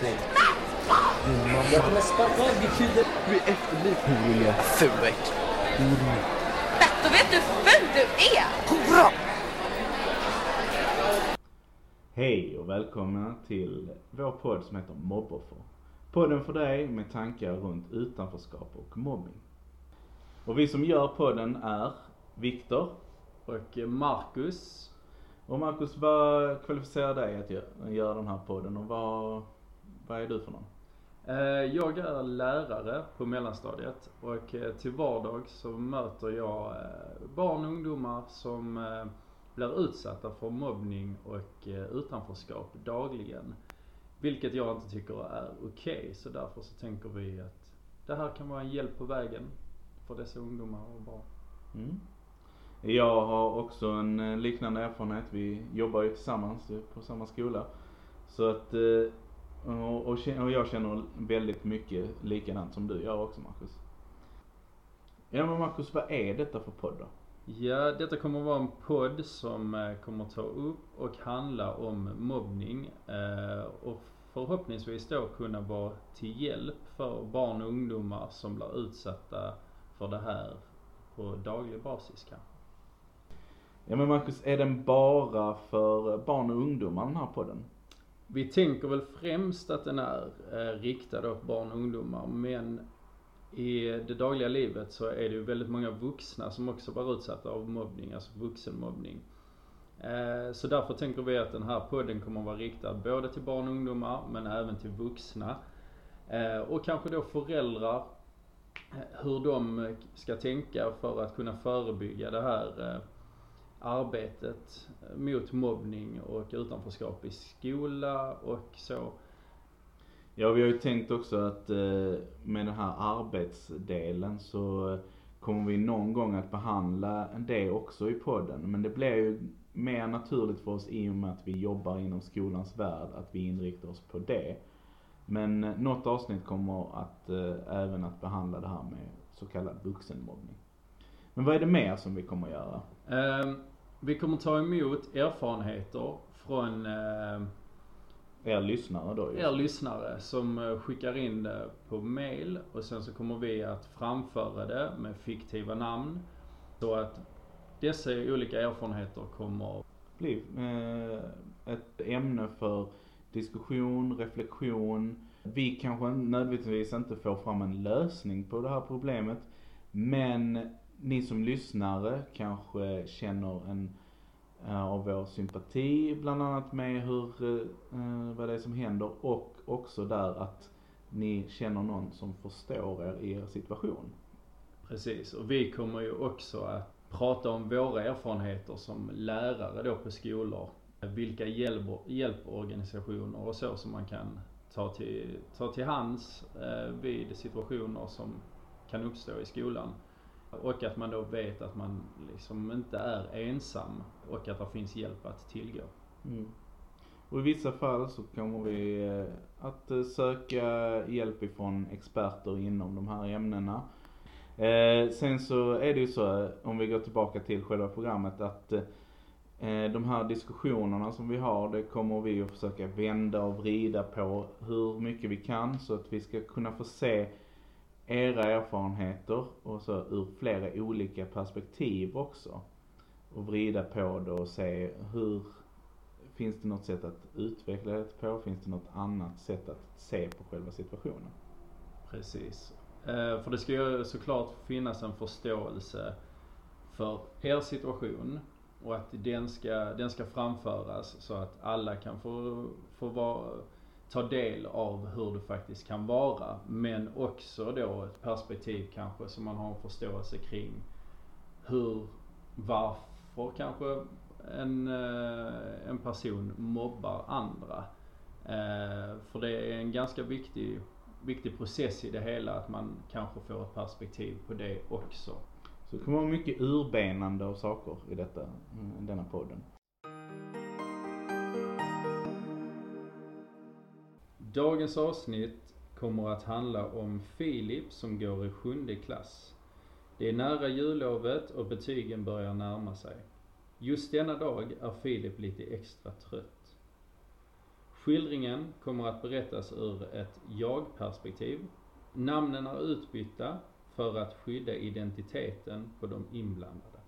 dig. Din mamma. Jag kommer sparka av ditt huvud. Du är efterbliven. Julia. Fulek. Då vet du hur ful du är! Hora! Hej och välkomna till vår podd som heter Mobboffer. Podden för dig med tankar runt utanförskap och mobbing. Och vi som gör podden är Viktor. Och Marcus, Och Marcus, vad kvalificerar dig att gö- göra den här podden och vad, vad är du för någon? eh, jag är lärare på mellanstadiet och eh, till vardags så möter jag eh, barn och ungdomar som blir utsatta för mobbning och utanförskap dagligen. Vilket jag inte tycker är okej, så därför så tänker vi att det här kan vara en hjälp på vägen för dessa ungdomar och barn. Mm. Jag har också en liknande erfarenhet. Vi jobbar ju tillsammans på samma skola. Så att, och, och, jag känner väldigt mycket likadant som du gör också Marcus. Ja men Marcus, vad är detta för podd då? Ja, detta kommer att vara en podd som eh, kommer ta upp och handla om mobbning eh, och förhoppningsvis då kunna vara till hjälp för barn och ungdomar som blir utsatta för det här på daglig basis kanske. Ja men Marcus, är den bara för barn och ungdomar den här podden? Vi tänker väl främst att den är eh, riktad åt barn och ungdomar men i det dagliga livet så är det ju väldigt många vuxna som också blir utsatta av mobbning, alltså vuxenmobbning. Eh, Så därför tänker vi att den här podden kommer att vara riktad både till barn och ungdomar men även till vuxna. Eh, Och kanske då föräldrar, eh, hur de ska tänka för att kunna förebygga det här eh, arbetet mot mobbning och utanförskap i skola och så. Ja, vi har ju tänkt också att eh, med den här arbetsdelen så kommer vi någon gång att behandla det också i podden. Men det blir ju mer naturligt för oss i och med att vi jobbar inom skolans värld, att vi inriktar oss på det. Men eh, något avsnitt kommer att eh, även att behandla det här med så kallad vuxenmobbning. Men vad är det mer som vi kommer att göra? Eh, Vi kommer ta emot erfarenheter från eh, Er lyssnare då ju. er lyssnare som eh, skickar in det på mail och sen så kommer vi att framföra det med fiktiva namn. Så att dessa olika erfarenheter kommer bli eh, ett ämne för diskussion, reflektion. Vi kanske nödvändigtvis inte får fram en lösning på det här problemet. Men ni som lyssnare kanske känner en eh, av vår sympati bland annat med hur, eh, eh, vad det är som händer och också där att ni känner någon som förstår er i er situation. Precis, och vi kommer ju också att prata om våra erfarenheter som lärare då på skolor. Vilka hjälp, hjälporganisationer och så som man kan ta till, ta till hands vid situationer som kan uppstå i skolan. Och att man då vet att man liksom inte är ensam och att det finns hjälp att tillgå. Mm. Och i vissa fall så kommer vi eh, att eh, söka hjälp ifrån experter inom de här ämnena. Eh, sen så är det ju så, om vi går tillbaka till själva programmet, att de här diskussionerna som vi har, det kommer vi att försöka vända och vrida på hur mycket vi kan så att vi ska kunna få se era erfarenheter och så ur flera olika perspektiv också. Och vrida på det och se hur Finns det något sätt att utveckla det på? Finns det något annat sätt att se på själva situationen? Precis. Eh, för det ska ju såklart finnas en förståelse för er situation och att den ska, den ska framföras så att alla kan få, få vara, ta del av hur det faktiskt kan vara. Men också då ett perspektiv kanske som man har en förståelse kring hur, varför kanske en, eh, en person mobbar andra. Eh, för det är en ganska viktig viktig process i det hela att man kanske får ett perspektiv på det också. Så det kommer vara mycket urbenande av saker i detta, i denna podden. Dagens avsnitt kommer att handla om Filip som går i sjunde klass. Det är nära jullovet och betygen börjar närma sig. Just denna dag är Filip lite extra trött. Skildringen kommer att berättas ur ett jag-perspektiv. Namnen är utbytta för att skydda identiteten på de inblandade.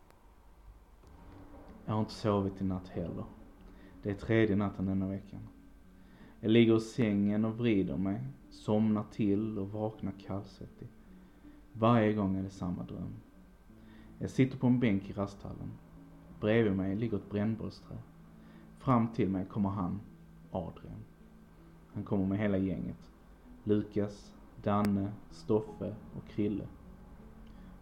Jag har inte sovit i natt heller. Det är tredje natten denna veckan. Jag ligger i sängen och vrider mig, somnar till och vaknar kallsvettig. Varje gång är det samma dröm. Jag sitter på en bänk i rasthallen. Bredvid mig ligger ett brännbollsträ. Fram till mig kommer han, Adrian. Han kommer med hela gänget. Lukas, Danne, Stoffe och Krille.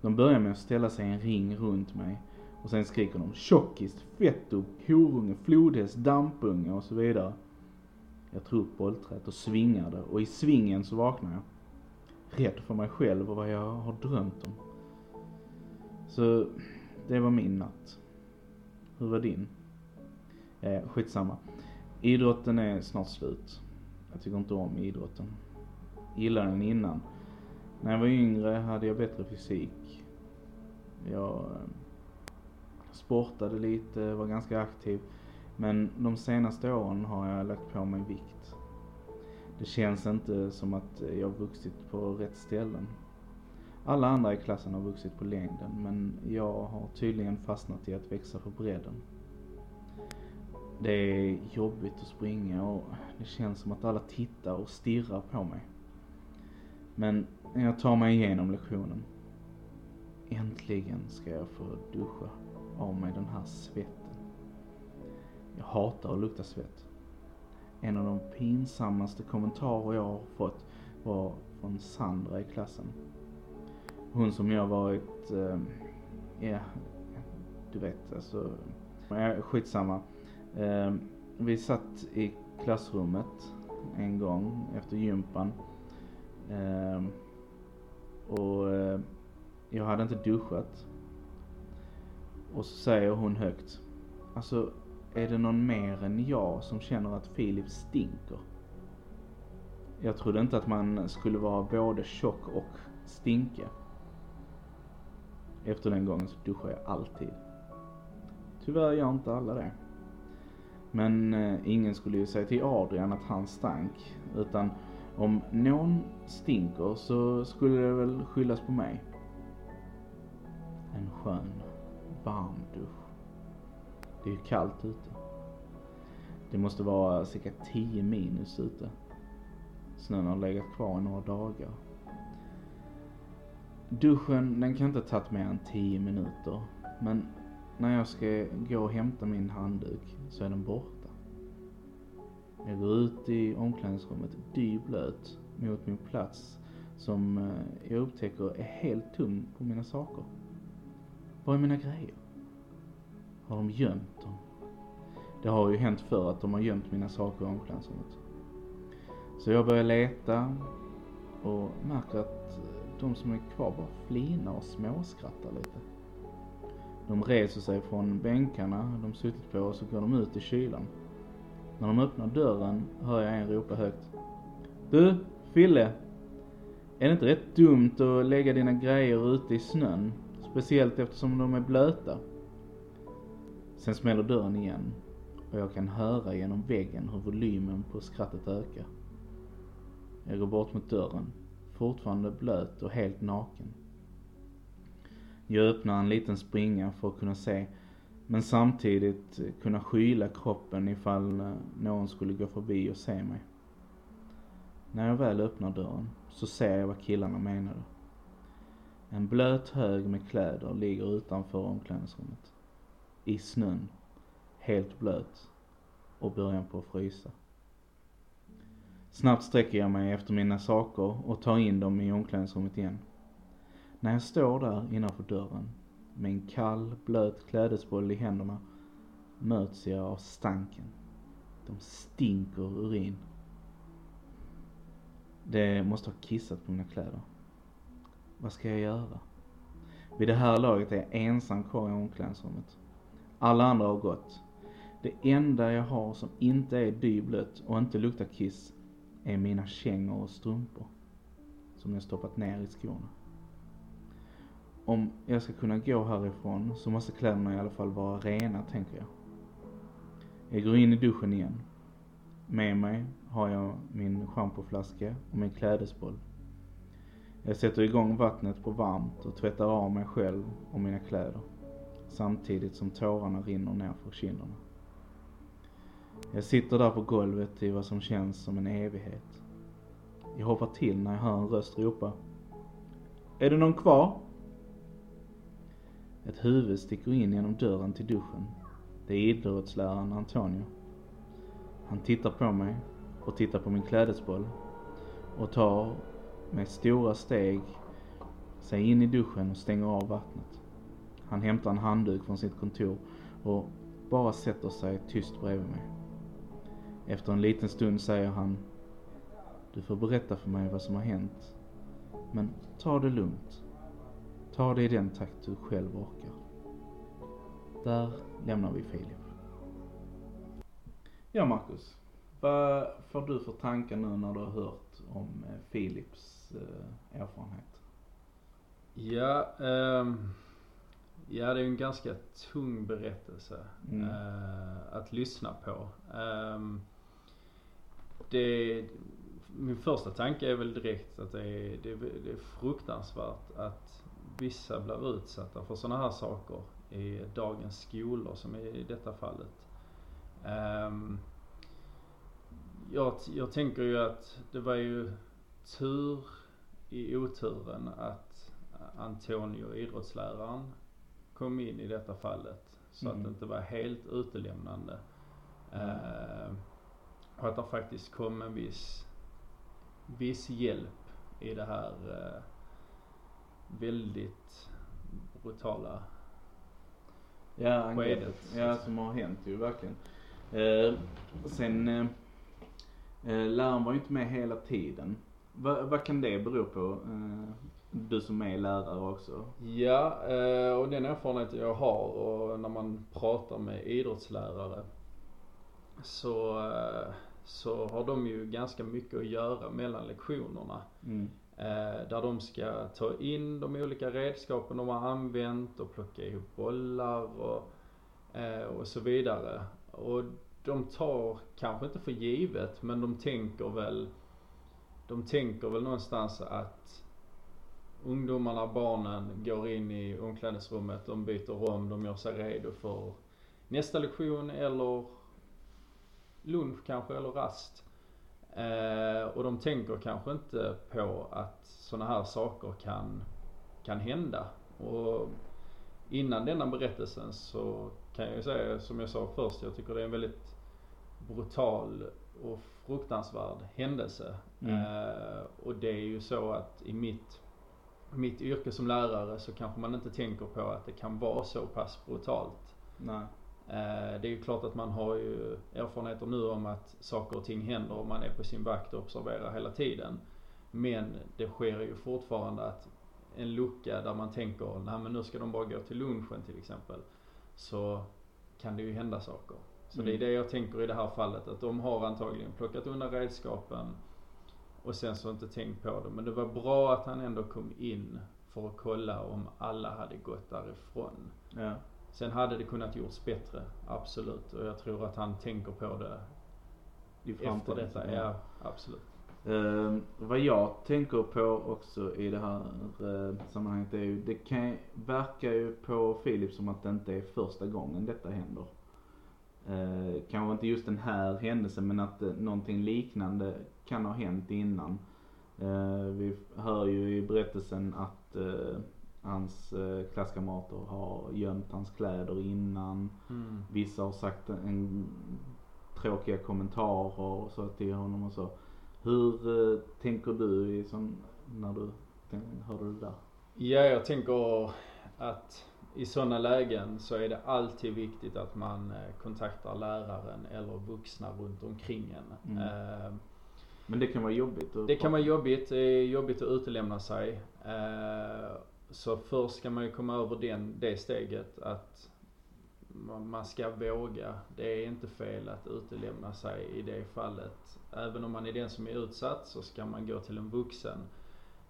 De börjar med att ställa sig i en ring runt mig och sen skriker de tjockis, fetto, horunge, flodhäst, dampunge och så vidare. Jag tar upp bollträet och svingar det och i svingen så vaknar jag. Rädd för mig själv och vad jag har drömt om. Så det var min natt. Hur var din? Eh, skitsamma. Idrotten är snart slut. Jag tycker inte om idrotten. Gillade den innan. När jag var yngre hade jag bättre fysik. Jag eh, sportade lite, var ganska aktiv. Men de senaste åren har jag lagt på mig vikt. Det känns inte som att jag vuxit på rätt ställen. Alla andra i klassen har vuxit på längden men jag har tydligen fastnat i att växa på bredden. Det är jobbigt att springa och det känns som att alla tittar och stirrar på mig. Men jag tar mig igenom lektionen. Äntligen ska jag få duscha av mig den här svetten. Jag hatar att lukta svett. En av de pinsammaste kommentarer jag har fått var från Sandra i klassen. Hon som jag varit, eh, ja, du vet alltså, skitsamma. Eh, vi satt i klassrummet en gång efter gympan. Eh, och eh, jag hade inte duschat. Och så säger hon högt. Alltså, är det någon mer än jag som känner att Filip stinker? Jag trodde inte att man skulle vara både tjock och stinka. Efter den gången så duschar jag alltid. Tyvärr gör inte alla det. Men eh, ingen skulle ju säga till Adrian att han stank. Utan om någon stinker så skulle det väl skyllas på mig. En skön, varm dusch. Det är ju kallt ute. Det måste vara cirka 10 minus ute. Snön har legat kvar i några dagar. Duschen, den kan inte ha tagit mer än 10 minuter. Men när jag ska gå och hämta min handduk så är den borta. Jag går ut i omklädningsrummet dyblöt mot min plats som eh, jag upptäcker är helt tom på mina saker. Var är mina grejer? Har de gömt dem? Det har ju hänt förr att de har gömt mina saker i omklädningsrummet. Så jag börjar leta och märker att de som är kvar bara flinar och småskrattar lite. De reser sig från bänkarna de suttit på och så går de ut i kylan. När de öppnar dörren hör jag en ropa högt. Du, Fille! Är det inte rätt dumt att lägga dina grejer ute i snön? Speciellt eftersom de är blöta. Sen smäller dörren igen och jag kan höra genom väggen hur volymen på skrattet ökar. Jag går bort mot dörren, fortfarande blöt och helt naken. Jag öppnar en liten springa för att kunna se, men samtidigt kunna skyla kroppen ifall någon skulle gå förbi och se mig. När jag väl öppnar dörren så ser jag vad killarna menade. En blöt hög med kläder ligger utanför omklädningsrummet. I snön. Helt blöt. Och början på att frysa. Snabbt sträcker jag mig efter mina saker och tar in dem i omklädningsrummet igen. När jag står där innanför dörren med en kall, blöt klädesboll i händerna möts jag av stanken. De stinker urin. Det måste ha kissat på mina kläder. Vad ska jag göra? Vid det här laget är jag ensam kvar i omklädningsrummet. Alla andra har gått. Det enda jag har som inte är dyblött och inte luktar kiss är mina kängor och strumpor. Som jag stoppat ner i skorna. Om jag ska kunna gå härifrån så måste kläderna i alla fall vara rena, tänker jag. Jag går in i duschen igen. Med mig har jag min schampoflaska och min klädesboll. Jag sätter igång vattnet på varmt och tvättar av mig själv och mina kläder. Samtidigt som tårarna rinner ner för kinderna. Jag sitter där på golvet i vad som känns som en evighet. Jag hoppar till när jag hör en röst ropa. Är det någon kvar? Ett huvud sticker in genom dörren till duschen. Det är idrottsläraren Antonio. Han tittar på mig och tittar på min klädesboll och tar med stora steg sig in i duschen och stänger av vattnet. Han hämtar en handduk från sitt kontor och bara sätter sig tyst bredvid mig. Efter en liten stund säger han Du får berätta för mig vad som har hänt. Men ta det lugnt. Ta det i den takt du själv orkar. Där lämnar vi Filip. Ja Marcus, vad får du för tankar nu när du har hört om eh, Filips eh, erfarenhet? Ja, ehm, ja det är en ganska tung berättelse Mm. eh, att lyssna på. Ehm, det, min första tanke är väl direkt att det är, det, det är fruktansvärt att vissa blir utsatta för sådana här saker i dagens skolor som i detta fallet. Ehm, jag, jag tänker ju att det var ju tur i oturen att Antonio, idrottsläraren, kom in i detta fallet. Så att Mm. det inte var helt utelämnande. Eh, och att det faktiskt kom en viss, viss hjälp i det här eh, väldigt brutala Ja. Skedet. Ja, som har hänt ju verkligen. Eh, sen, eh, eh, läraren var ju inte med hela tiden. Va, vad kan det bero på? Eh, du som är lärare också. Ja, eh, och den erfarenhet jag har och när man pratar med idrottslärare så, eh, så har de ju ganska mycket att göra mellan lektionerna. Mm. Eh, där de ska ta in de olika redskapen de har använt och plocka ihop bollar och, och så vidare. Och de tar, kanske inte för givet, men de tänker väl, de tänker väl någonstans att ungdomarna, barnen går in i omklädningsrummet, de byter om, de gör sig redo för nästa lektion eller lunch kanske, eller rast. Eh, och de tänker kanske inte på att sådana här saker kan, kan hända. Och innan denna berättelsen så kan jag ju säga, som jag sa först, jag tycker det är en väldigt brutal och fruktansvärd händelse. Mm. Eh, och det är ju så att i mitt, mitt yrke som lärare så kanske man inte tänker på att det kan vara så pass brutalt. Nej. Eh, Det är ju klart att man har ju erfarenheter nu om att saker och ting händer och man är på sin vakt och observerar hela tiden. Men det sker ju fortfarande att en lucka där man tänker, nej men nu ska de bara gå till lunchen till exempel. Så kan det ju hända saker. Så det är Mm. det jag tänker i det här fallet, att de har antagligen plockat undan redskapen och sen så inte tänkt på det. Men det var bra att han ändå kom in för att kolla om alla hade gått därifrån. Ja. Sen hade det kunnat gjorts bättre, absolut. Och jag tror att han tänker på det I efter detta. Ja, absolut. Eh, vad jag tänker på också i det här eh, sammanhanget är ju, det kan, verkar ju på Filip som att det inte är första gången detta händer. Eh, kanske inte just den här händelsen men att eh, någonting liknande kan ha hänt innan. Eh, vi hör ju i berättelsen att eh, hans eh, klasskamrater har gömt hans kläder innan. Mm. Vissa har sagt en tråkiga kommentarer och så till honom och så. Hur eh, tänker du i sån, när du hörde det där? Ja, jag tänker att i sådana lägen så är det alltid viktigt att man eh, kontaktar läraren eller vuxna runt omkring en. Mm. Eh, Men det kan vara jobbigt Det kan vara jobbigt, det är jobbigt att utelämna sig. Eh, Så först ska man ju komma över den, det steget att man man ska våga. Det är inte fel att utelämna sig i det fallet. Även om man är den som är utsatt så ska man gå till en vuxen.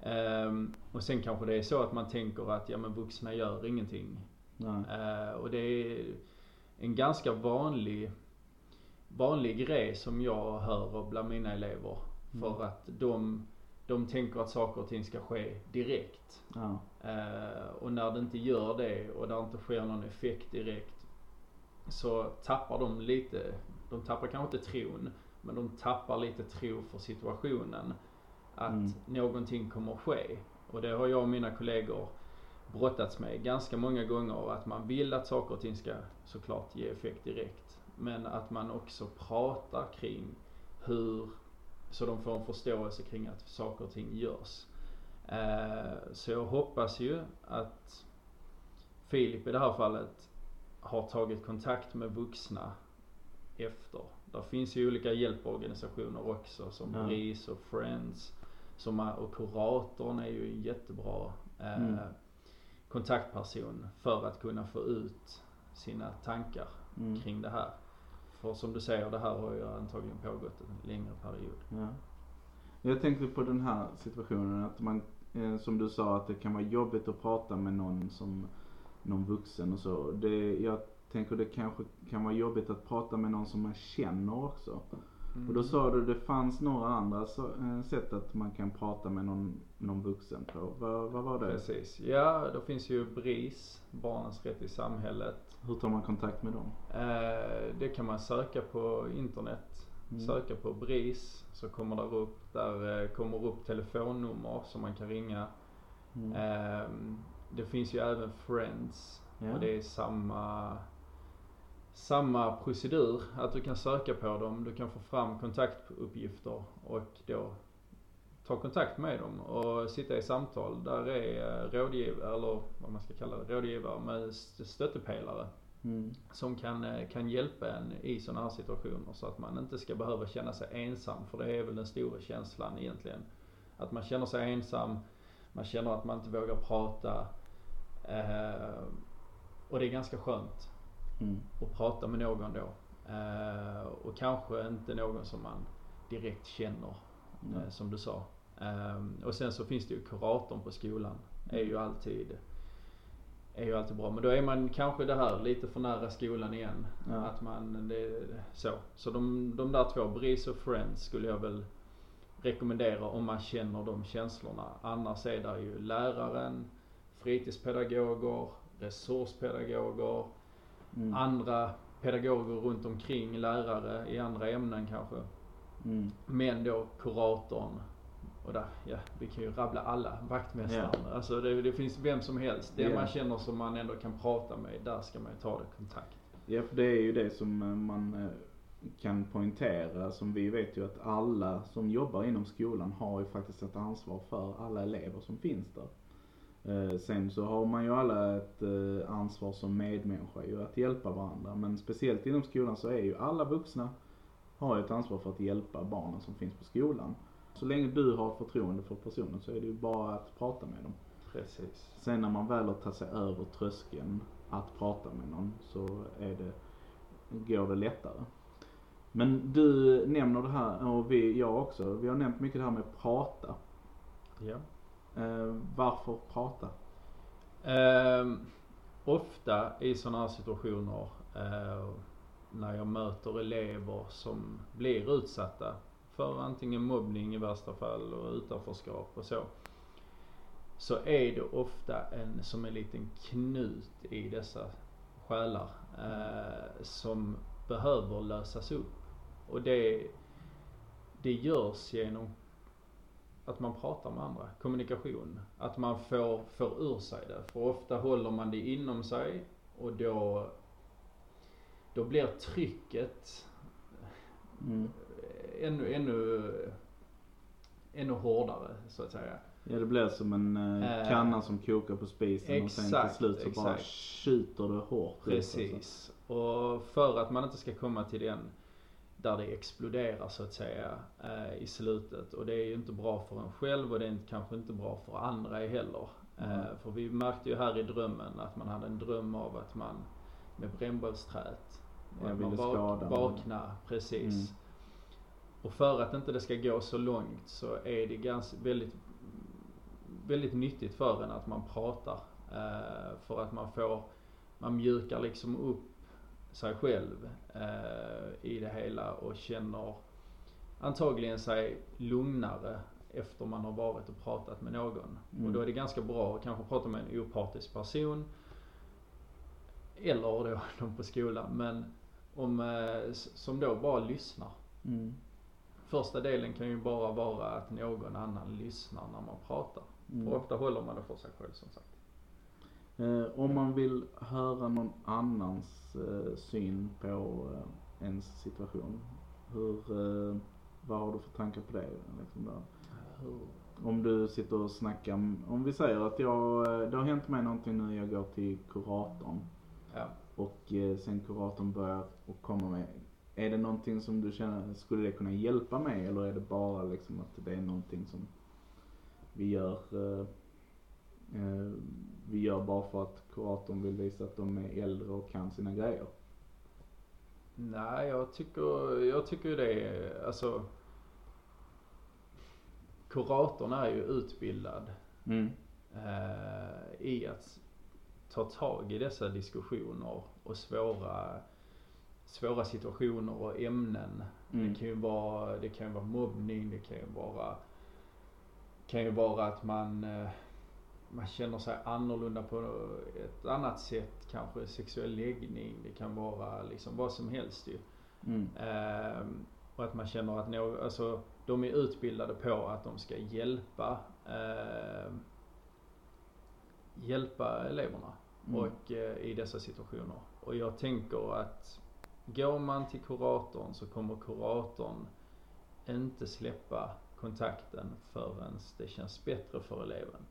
Ehm, Och sen kanske det är så att man tänker att ja men vuxna gör ingenting. Eh, och det är en ganska vanlig vanlig grej som jag hör bland mina elever. Mm. För att de, de tänker att saker och ting ska ske direkt. Ja. Eh, och när det inte gör det och där inte sker någon effekt direkt så tappar de lite, de tappar kanske inte tron, men de tappar lite tro för situationen. Att Mm. någonting kommer ske. Och det har jag och mina kollegor brottats med ganska många gånger. Att man vill att saker och ting ska såklart ge effekt direkt. Men att man också pratar kring hur, så de får en förståelse kring att saker och ting görs. Eh, så jag hoppas ju att Filip i det här fallet har tagit kontakt med vuxna efter. Där finns ju olika hjälporganisationer också som Ja. BRIS och Friends. Som är, och kuratorn är ju en jättebra eh, Mm. kontaktperson för att kunna få ut sina tankar Mm. kring det här. För som du säger, det här har ju antagligen pågått en längre period. Ja. Jag tänkte på den här situationen att man, eh, som du sa, att det kan vara jobbigt att prata med någon som någon vuxen och så. Det, jag tänker det kanske kan vara jobbigt att prata med någon som man känner också. Mm. Och då sa du det fanns några andra så, eh, sätt att man kan prata med någon, någon vuxen på. Vad, vad var det? Precis. Ja, då finns ju BRIS, Barnens rätt i samhället. Hur tar man kontakt med dem? Eh, det kan man söka på internet. Mm. Söka på BRIS så kommer där upp, där eh, kommer upp telefonnummer som man kan ringa. Mm. Ehm, det finns ju även Friends Ja. och det är samma, samma procedur. Att du kan söka på dem, du kan få fram kontaktuppgifter och då ta kontakt med dem och sitta i samtal. Där är eh, rådgivare, eller vad man ska kalla det, rådgivare med st- stöttepelare Mm. som kan, eh, kan hjälpa en i sådana här situationer så att man inte ska behöva känna sig ensam. För det är väl den stora känslan egentligen. Att man känner sig ensam, man känner att man inte vågar prata. Eh, och det är ganska skönt Mm. att prata med någon då. Eh, och kanske inte någon som man direkt känner, Mm. eh, som du sa. Eh, och sen så finns det ju kuratorn på skolan. är ju alltid är ju alltid bra. Men då är man kanske det här lite för nära skolan igen. Ja. Att man, det, så. Så de, de där två, BRIS och Friends skulle jag väl rekommendera om man känner de känslorna. Annars är det ju läraren, fritidspedagoger, resurspedagoger, Mm. andra pedagoger runt omkring lärare i andra ämnen kanske. Mm. Men då kuratorn och där, ja, vi kan ju rabbla alla, vaktmästaren. Alltså det, det finns vem som helst. Den Ja. man känner som man ändå kan prata med, där ska man ju ta det kontakt. Ja, för det är ju det som eh, man eh, kan poängtera. Som vi vet ju att alla som jobbar inom skolan har ju faktiskt ett ansvar för alla elever som finns där. Eh, Sen så har man ju alla ett eh, ansvar som medmänniska ju att hjälpa varandra. Men speciellt inom skolan så är ju alla vuxna har ett ansvar för att hjälpa barnen som finns på skolan. Så länge du har förtroende för personen så är det ju bara att prata med dem. Precis. Sen när man väl har tagit sig över tröskeln att prata med någon så är det, går det lättare. Men du nämner det här, och vi, jag också, vi har nämnt mycket det här med prata. Ja. Eh, varför prata? Eh, ofta i sådana här situationer eh, när jag möter elever som blir utsatta för antingen mobbning i värsta fall och utanförskap och så. Så är det ofta en, som en liten knut i dessa själar eh, som behöver lösas upp. Och det, det görs genom att man pratar med andra, kommunikation. Att man får, får ur sig det. För ofta håller man det inom sig och då, då blir trycket Mm. ännu, ännu, ännu hårdare så att säga. Ja det blir som en eh, Eh, kanna som kokar på spisen och sen till exakt, slut så bara exakt. tjuter det hårt ut, alltså. Precis. Och för att man inte ska komma till den där det exploderar så att säga eh, i slutet. Och det är ju inte bra för en själv och det är kanske inte bra för andra heller. Mm. Eh, för vi märkte ju här i drömmen att man hade en dröm av att man med brännbollsträt man ville vak- vaknar, precis. Mm. Och för att inte det ska gå så långt så är det ganska, väldigt, väldigt nyttigt för en att man pratar. Eh, för att man får, man mjukar liksom upp sig själv eh, i det hela och känner antagligen sig lugnare efter man har varit och pratat med någon. Mm. Och då är det ganska bra att kanske prata med en opartisk person. Eller då de på skolan. Men om, eh, som då bara lyssnar. Mm. Första delen kan ju bara vara att någon annan lyssnar när man pratar. Mm. Och ofta håller man det för sig själv som sagt. Eh, om man vill höra någon annans eh, syn på eh, ens situation, hur, eh, vad har du för tankar på det? Liksom där? Om du sitter och snackar, om- vi säger att jag, eh, det har hänt mig någonting nu, jag går till kuratorn Ja. och eh, sen kuratorn börjar och komma med, är det någonting som du känner, skulle det kunna hjälpa mig eller är det bara liksom att det är någonting som vi gör eh, vi gör bara för att kuratorn vill visa att de är äldre och kan sina grejer. Nej, jag tycker, jag tycker det är, alltså Kuratorn är ju utbildad Mm. eh, i att ta tag i dessa diskussioner och svåra, svåra situationer och ämnen. Mm. Det kan ju vara, det kan vara mobbning, det kan ju vara, kan ju vara att man, eh, man känner sig annorlunda på ett annat sätt, kanske sexuell läggning, det kan vara liksom vad som helst ju. Mm. Ehm, och att man känner att nå, alltså, de är utbildade på att de ska hjälpa ehm, hjälpa eleverna Mm. och eh, i dessa situationer. Och jag tänker att går man till kuratorn så kommer kuratorn inte släppa kontakten förrän det känns bättre för eleven.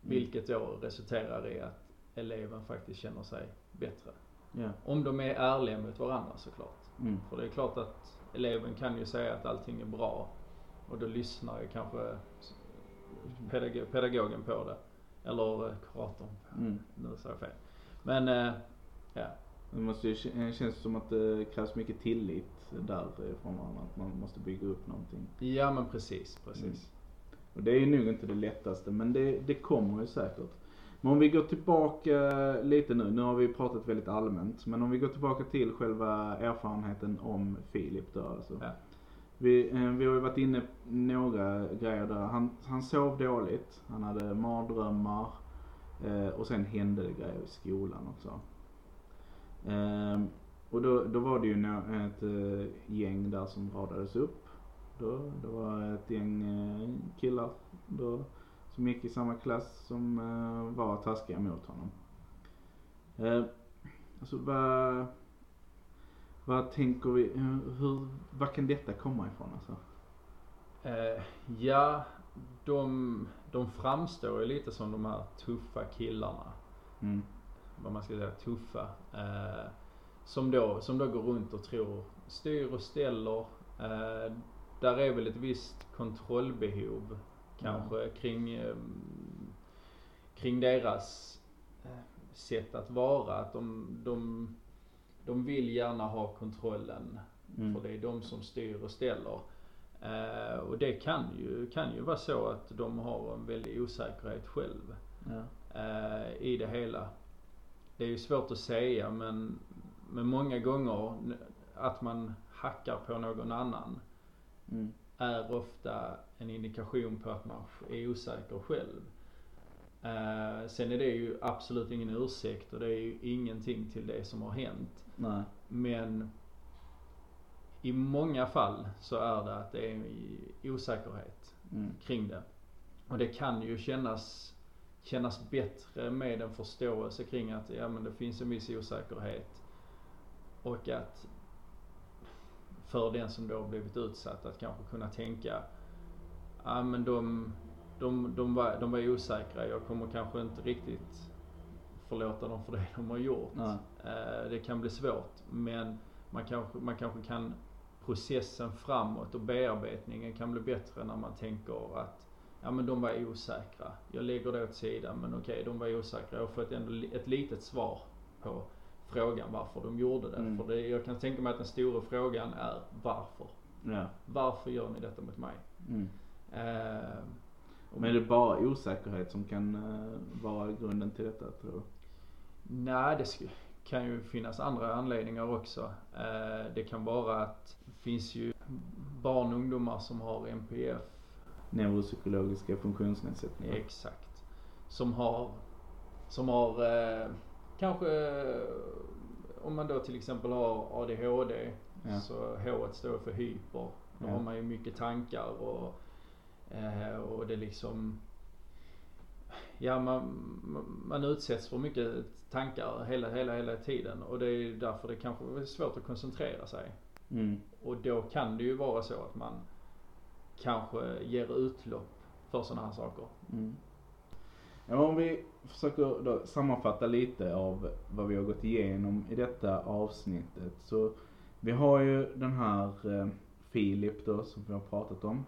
Vilket då resulterar i att eleven faktiskt känner sig bättre. Ja. Om de är ärliga mot varandra såklart. Mm. För det är klart att eleven kan ju säga att allting är bra och då lyssnar ju kanske pedag- pedagogen på det. Eller eh, kuratorn. Mm. Nu sa jag fel. Men eh, ja. Det måste ju, kä- känns som att det krävs mycket tillit därifrån varandra. Att man måste bygga upp någonting. Ja men precis, precis. Och det är nog inte det lättaste men det, det kommer ju säkert. Men om vi går tillbaka lite nu, nu har vi pratat väldigt allmänt. Men om vi går tillbaka till själva erfarenheten om Filip då alltså. Ja. Vi, eh, vi har ju varit inne på några grejer där. Han, han sov dåligt, han hade mardrömmar eh, och sen hände det grejer i skolan också. Ehm, och då, då var det ju ett eh, gäng där som radades upp. Då, det var ett gäng eh, killar då, som gick i samma klass som eh, var taskiga mot honom. Eh, alltså vad, vad tänker vi, hur, vad kan detta komma ifrån alltså? Ja, de, de framstår ju lite som de här tuffa killarna. Mm. vad man ska säga, tuffa. Som, då, som då går runt och tror, styr och ställer. Där är väl ett visst kontrollbehov kanske kring, eh, kring deras eh, sätt att vara. Att de, de, de vill gärna ha kontrollen. Mm. För det är de som styr och ställer. Eh, och det kan ju, kan ju vara så att de har en väldig osäkerhet själv Ja. eh, i det hela. Det är ju svårt att säga men, men många gånger att man hackar på någon annan Mm. är ofta en indikation på att man är osäker själv. Eh, sen är det ju absolut ingen ursäkt och det är ju ingenting till det som har hänt. Nej. Men i många fall så är det att det är osäkerhet Mm. kring det. Och det kan ju kännas, kännas bättre med en förståelse kring att ja, men det finns en viss osäkerhet. Och att för den som då blivit utsatt att kanske kunna tänka ja men de, de, de, var, de var osäkra, jag kommer kanske inte riktigt förlåta dem för det de har gjort. Eh, det kan bli svårt men man kanske, man kanske kan processen framåt och bearbetningen kan bli bättre när man tänker att ja men de var osäkra. Jag lägger det åt sidan men okej de var osäkra. Jag har fått ändå ett litet svar på frågan varför de gjorde det. Mm. För det, jag kan tänka mig att den stora frågan är varför? Ja. Varför gör ni detta mot mig? Mm. Eh, Men är det bara osäkerhet som kan eh, vara grunden till detta tror du? Nej, det kan ju finnas andra anledningar också. Eh, det kan vara att det finns ju barn och ungdomar som har NPF. Neuropsykologiska funktionsnedsättningar. Exakt. Som har, som har eh, kanske om man då till exempel har ADHD Ja. så H står för hyper. Då Ja. har man ju mycket tankar och, eh, och det liksom Ja man, man utsätts för mycket tankar hela, hela, hela tiden och det är därför det kanske är svårt att koncentrera sig. Mm. Och då kan det ju vara så att man kanske ger utlopp för sådana här saker. Mm. Ja, om vi försöker då sammanfatta lite av vad vi har gått igenom i detta avsnittet. Så vi har ju den här eh, Filip då som vi har pratat om.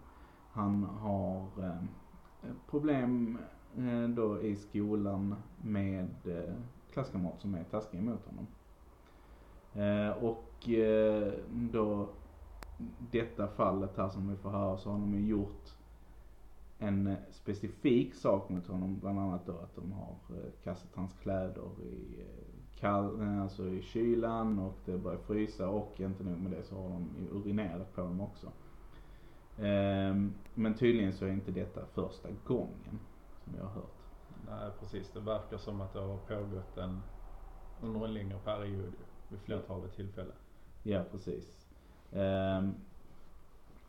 Han har eh, problem eh, då i skolan med eh, klasskamrater som är taskiga mot honom. Eh, och eh, då detta fallet här som vi får höra så har de ju gjort en eh, specifik sak mot honom. Bland annat då att de har eh, kastat hans kläder i, eh, kall, alltså i kylan och det börjar frysa och inte nog med det så har de urinerat på dem också. Ehm, men tydligen så är inte detta första gången som jag har hört. Nej precis, det verkar som att det har pågått en, under en längre period vid flertalet tillfällen. Ja, precis. Ehm,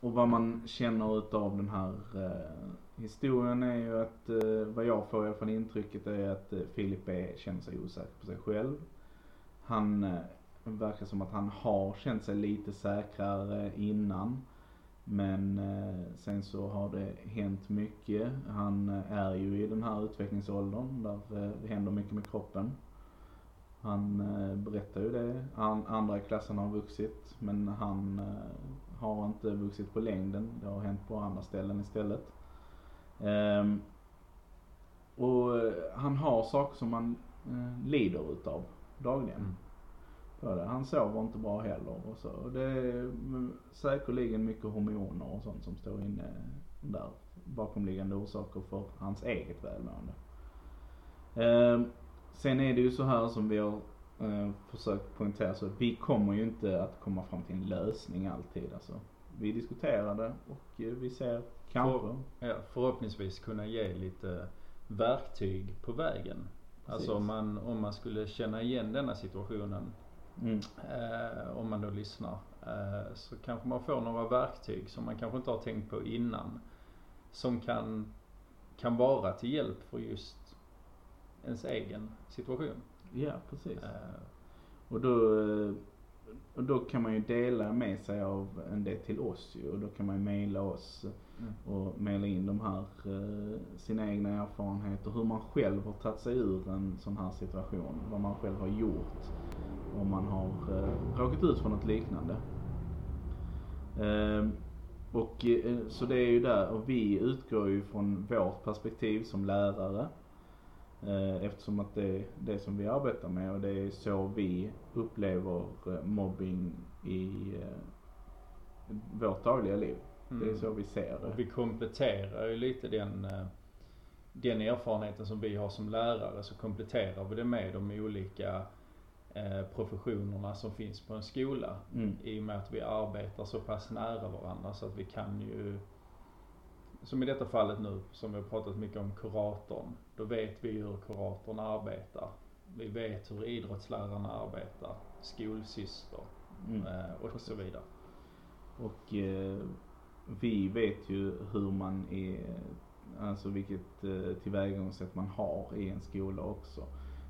och vad man känner utav den här eh, historien är ju att, eh, vad jag får i alla intrycket är att eh, Filip är, känner sig osäker på sig själv. Han eh, verkar som att han har känt sig lite säkrare innan. Men eh, sen så har det hänt mycket. Han eh, är ju i den här utvecklingsåldern där eh, det händer mycket med kroppen. Han eh, berättar ju det. Andra i klassen har vuxit men han eh, har inte vuxit på längden. Det har hänt på andra ställen istället. Ehm, och eh, han har saker som han eh, lider utav dagligen. Mm. Han sover inte bra heller och så. Och det är mm, säkerligen mycket hormoner och sånt som står inne där. Bakomliggande orsaker för hans eget välmående. Ehm, sen är det ju så här som vi har eh, försökt poängtera så vi kommer ju inte att komma fram till en lösning alltid alltså. Vi diskuterar det och eh, vi ser kanske. Ja, förhoppningsvis kunna ge lite verktyg på vägen. Alltså Precis. om man, om man skulle känna igen denna situationen, Mm, eh, om man då lyssnar, eh, så kanske man får några verktyg som man kanske inte har tänkt på innan. Som kan, kan vara till hjälp för just ens egen situation. ja precis. Eh, Och då, eh, och då kan man ju dela med sig av en del till oss ju och då kan man ju mejla oss Mm. och mejla in de här eh, sina egna erfarenheter, hur man själv har tagit sig ur en sån här situation, vad man själv har gjort om man har eh, råkat ut för något liknande. Ehm, och eh, så det är ju där, och vi utgår ju från vårt perspektiv som lärare. Eh, eftersom att det är det som vi arbetar med och det är så vi upplever eh, mobbing i eh, vårt dagliga liv. Det är mm. så vi ser Och det. vi kompletterar ju lite den, den erfarenheten som vi har som lärare så kompletterar vi det med de olika professionerna som finns på en skola. Mm. I och med att vi arbetar så pass nära varandra så att vi kan ju som i detta fallet nu, som vi har pratat mycket om kuratorn. Då vet vi hur kuratorn arbetar. Vi vet hur idrottslärarna arbetar, skolsyster Mm. eh, och så vidare. Och eh, vi vet ju hur man är, alltså vilket eh, tillvägagångssätt man har i en skola också.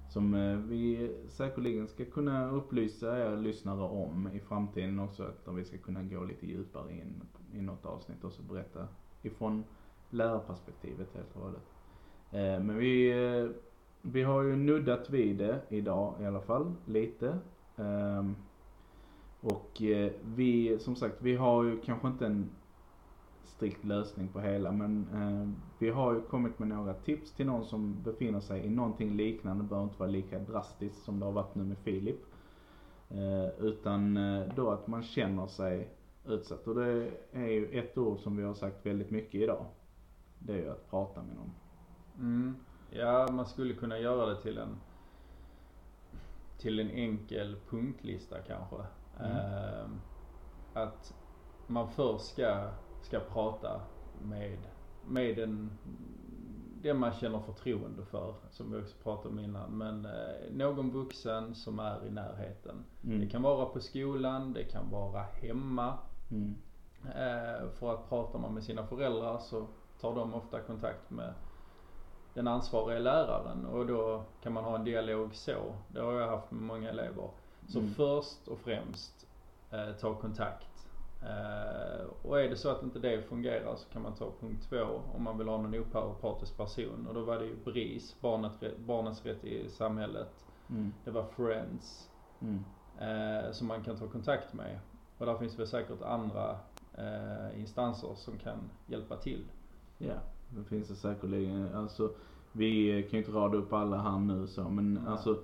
Som eh, vi säkerligen ska kunna upplysa er lyssnare om i framtiden också. Att vi ska kunna gå lite djupare in i något avsnitt och så berätta ifrån lärarperspektivet helt och hållet. Eh, men vi, eh, vi har ju nuddat vid det idag i alla fall, lite. Ehm, och eh, vi, som sagt, vi har ju kanske inte en strikt lösning på hela men ehm, vi har ju kommit med några tips till någon som befinner sig i någonting liknande. Det behöver inte vara lika drastiskt som det har varit nu med Filip. Utan då att man känner sig utsatt. Och det är ju ett ord som vi har sagt väldigt mycket idag. Det är ju att prata med någon. Mm. Ja, man skulle kunna göra det till en till en enkel punktlista kanske. Mm. Eh, att man först ska, ska prata med, med en, den man känner förtroende för, som vi också pratade om innan. Men eh, någon vuxen som är i närheten. Mm. Det kan vara på skolan, det kan vara hemma. Mm. Eh, för att pratar man med sina föräldrar så tar de ofta kontakt med den ansvariga läraren och då kan man ha en dialog så. Det har jag haft med många elever. Så Mm. först och främst eh, ta kontakt. Eh, och är det så att inte det fungerar så kan man ta punkt två om man vill ha någon opartisk person. Och då var det ju BRIS, barnet, Barnens rätt i samhället. Mm. Det var Friends Mm. eh, som man kan ta kontakt med. Och där finns väl säkert andra eh, instanser som kan hjälpa till. Ja, det finns det säkerligen. Alltså, vi kan ju inte rada upp alla här nu så, men Nej. alltså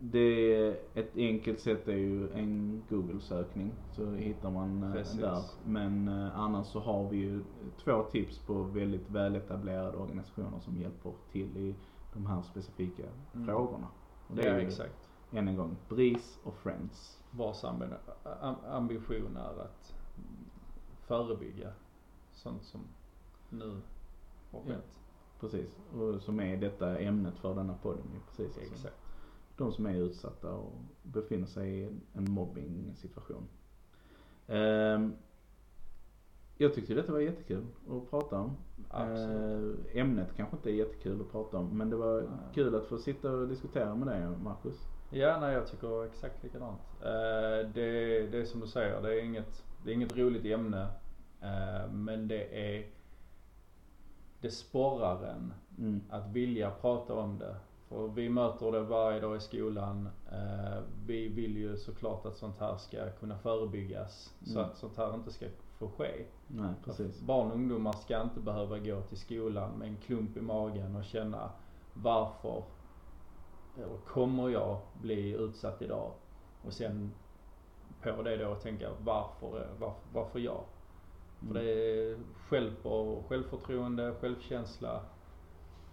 det, ett enkelt sätt är ju en Google-sökning så hittar man eh, Precis. där. Men eh, annars så har vi ju två tips på väldigt väletablerade organisationer som hjälper till i de här specifika Mm. frågorna. Och det ja, är ju exakt. än en gång BRIS och Friends. Vars ambi- am- ambition är att förebygga sånt som nu har Ja. skett. Precis, och som är detta ämnet för denna podden precis. Alltså. Exakt. de som är utsatta och befinner sig i en- en mobbing situation. Ehm, jag tyckte detta var jättekul att prata om. Absolut. Eh, ämnet kanske inte är jättekul att prata om men det var Nej. kul att få sitta och diskutera med dig Marcus. Ja, nej jag tycker exakt likadant. Eh, det, det är som du säger, det är inget, det är inget roligt ämne. Eh, men det är, det sporrar en Mm. att vilja prata om det. För vi möter det varje dag i skolan. Eh, vi vill ju såklart att sånt här ska kunna förebyggas. Så Mm. att sånt här inte ska få ske. Nej precis. Barn och ungdomar ska inte behöva gå till skolan med en klump i magen och känna varför eller kommer jag bli utsatt idag? Och sen på det då tänka varför, varför, varför jag? För det är själv och självförtroende, självkänsla,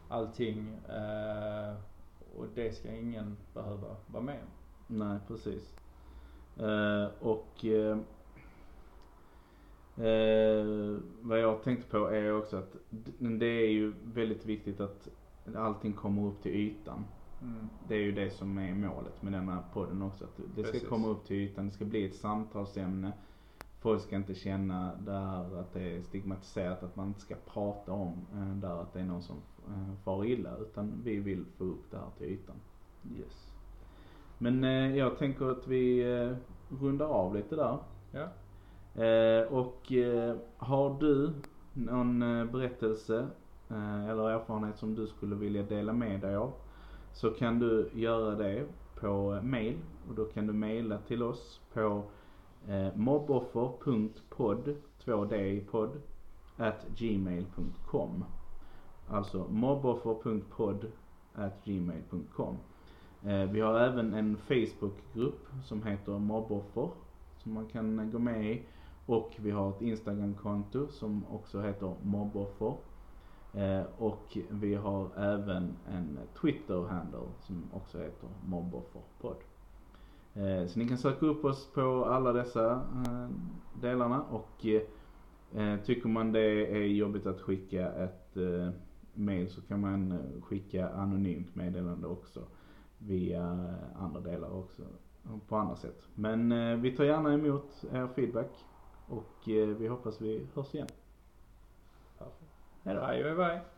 allting. Eh, och det ska ingen behöva vara med om. Nej precis. Eh, och eh, eh, vad jag tänkte på är också att det är ju väldigt viktigt att allting kommer upp till ytan. Det är ju det som är målet med denna podden också. Att det ska Precis. komma upp till ytan, det ska bli ett samtalsämne. Folk ska inte känna där att det är stigmatiserat, att man inte ska prata om eh, där att det är någon som eh, far illa. Utan vi vill få upp det här till ytan. Yes. Men eh, jag tänker att vi eh, rundar av lite där. Ja. Eh, och eh, har du någon berättelse eller erfarenhet som du skulle vilja dela med dig av så kan du göra det på eh, mail. Och då kan du mejla till oss på eh, mobboffer.podd 2dpodd at gmail.com Alltså mobboffer.podd at gmail.com eh, Vi har även en Facebookgrupp som heter mobboffer som man kan eh, gå med i. Och vi har ett Instagramkonto som också heter mobboffer. Eh, och vi har även en Twitter-handle som också heter mobbofferpodd. Eh, så ni kan söka upp oss på alla dessa eh, delarna och eh, eh, tycker man det är jobbigt att skicka ett eh, mail så kan man skicka anonymt meddelande också via andra delar också på andra sätt. Men vi tar gärna emot er feedback och vi hoppas vi hörs igen. Hej då. Bye, bye, bye.